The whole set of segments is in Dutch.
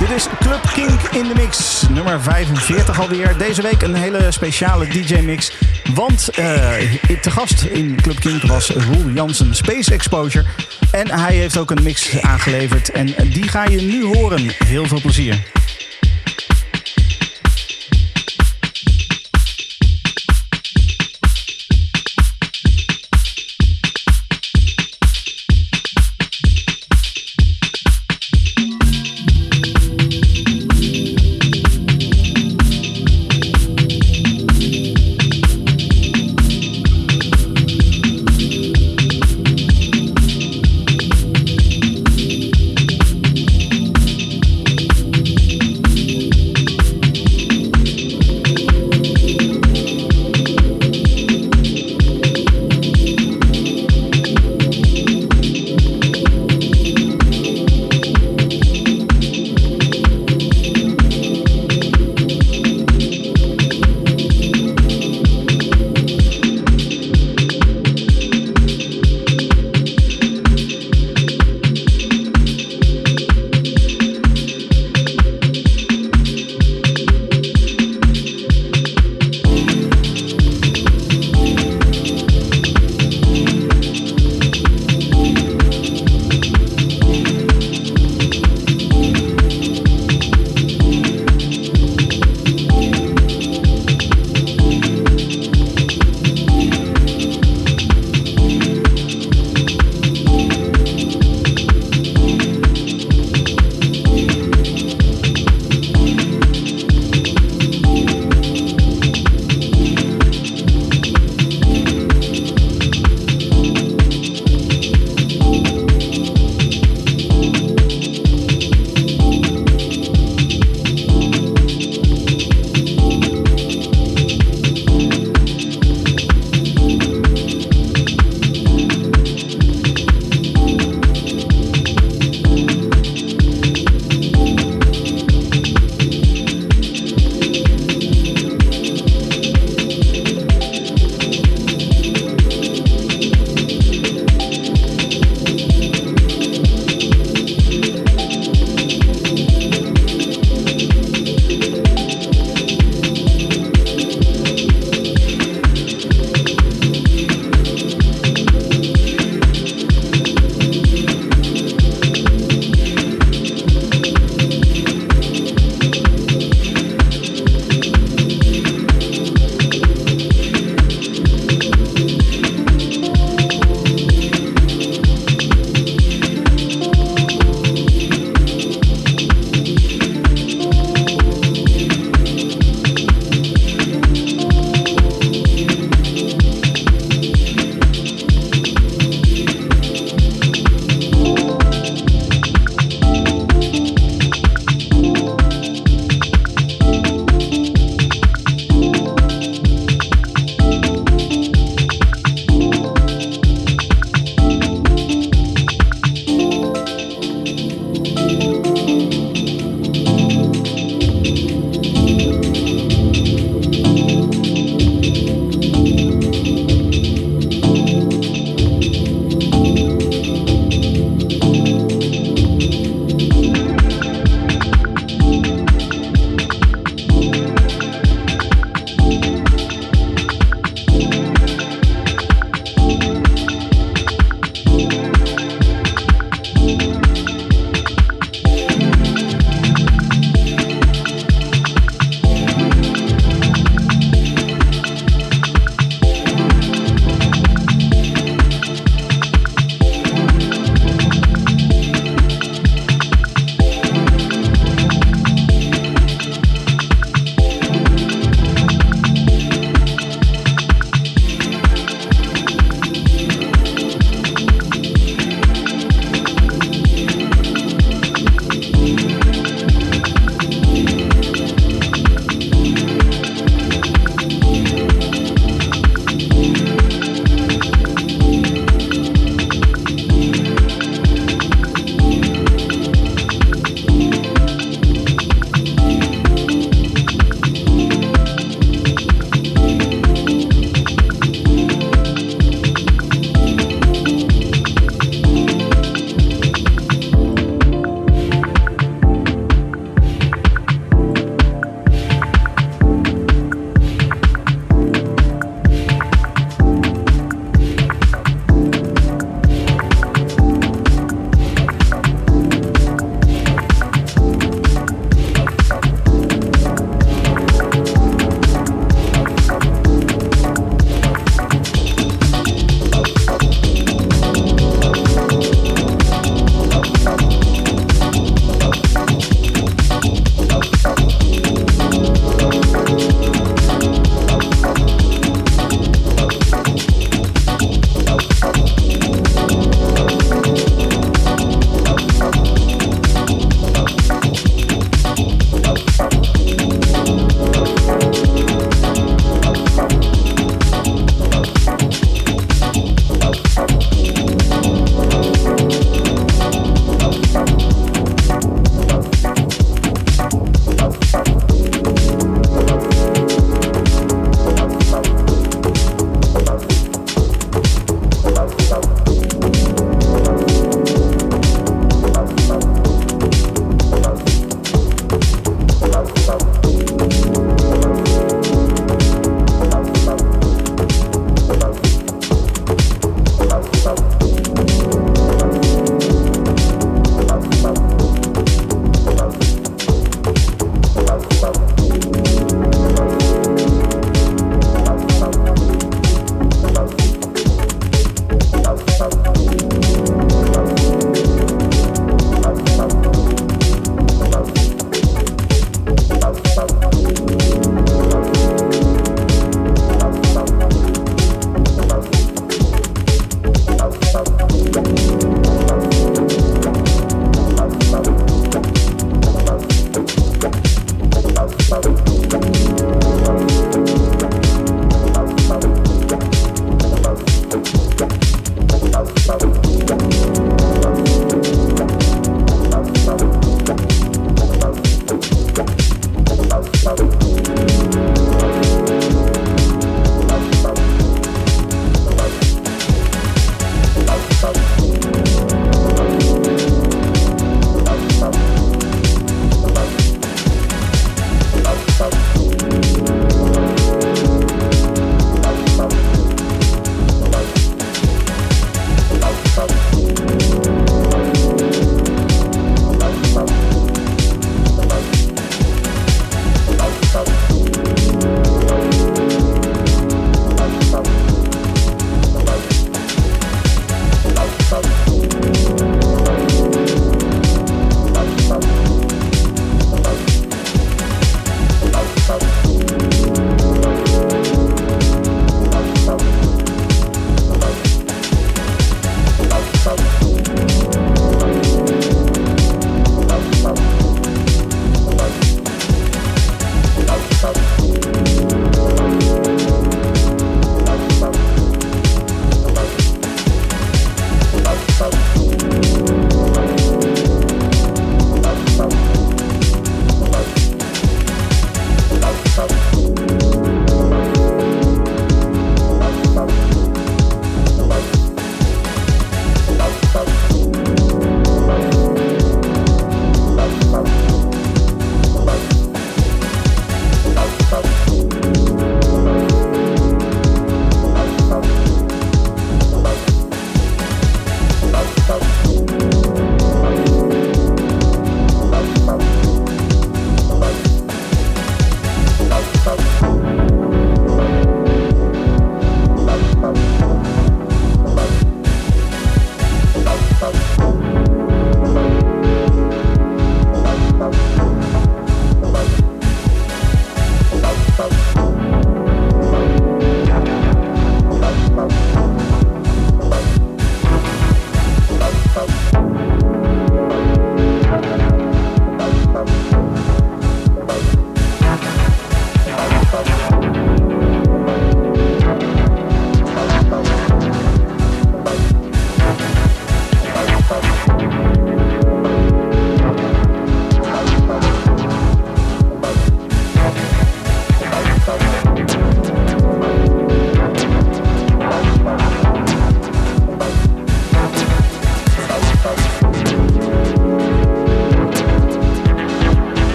Dit is Club Kink in de Mix, nummer 45 alweer. Deze week een hele speciale DJ-mix. Want eh, te gast in Club Kink was Roel Jansen Space Exposure. En hij heeft ook een mix aangeleverd. En die ga je nu horen. Heel veel plezier.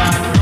time.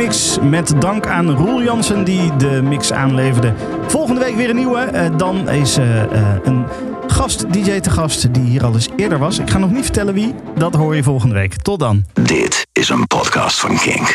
Club Kink in de mix. Met dank aan Roel Jansen die de mix aanleverde. Volgende week weer een nieuwe. Uh, dan is uh, uh, een gast, DJ te gast, die hier al eens eerder was. Ik ga nog niet vertellen wie, dat hoor je volgende week. Tot dan. Dit is een podcast van Kink.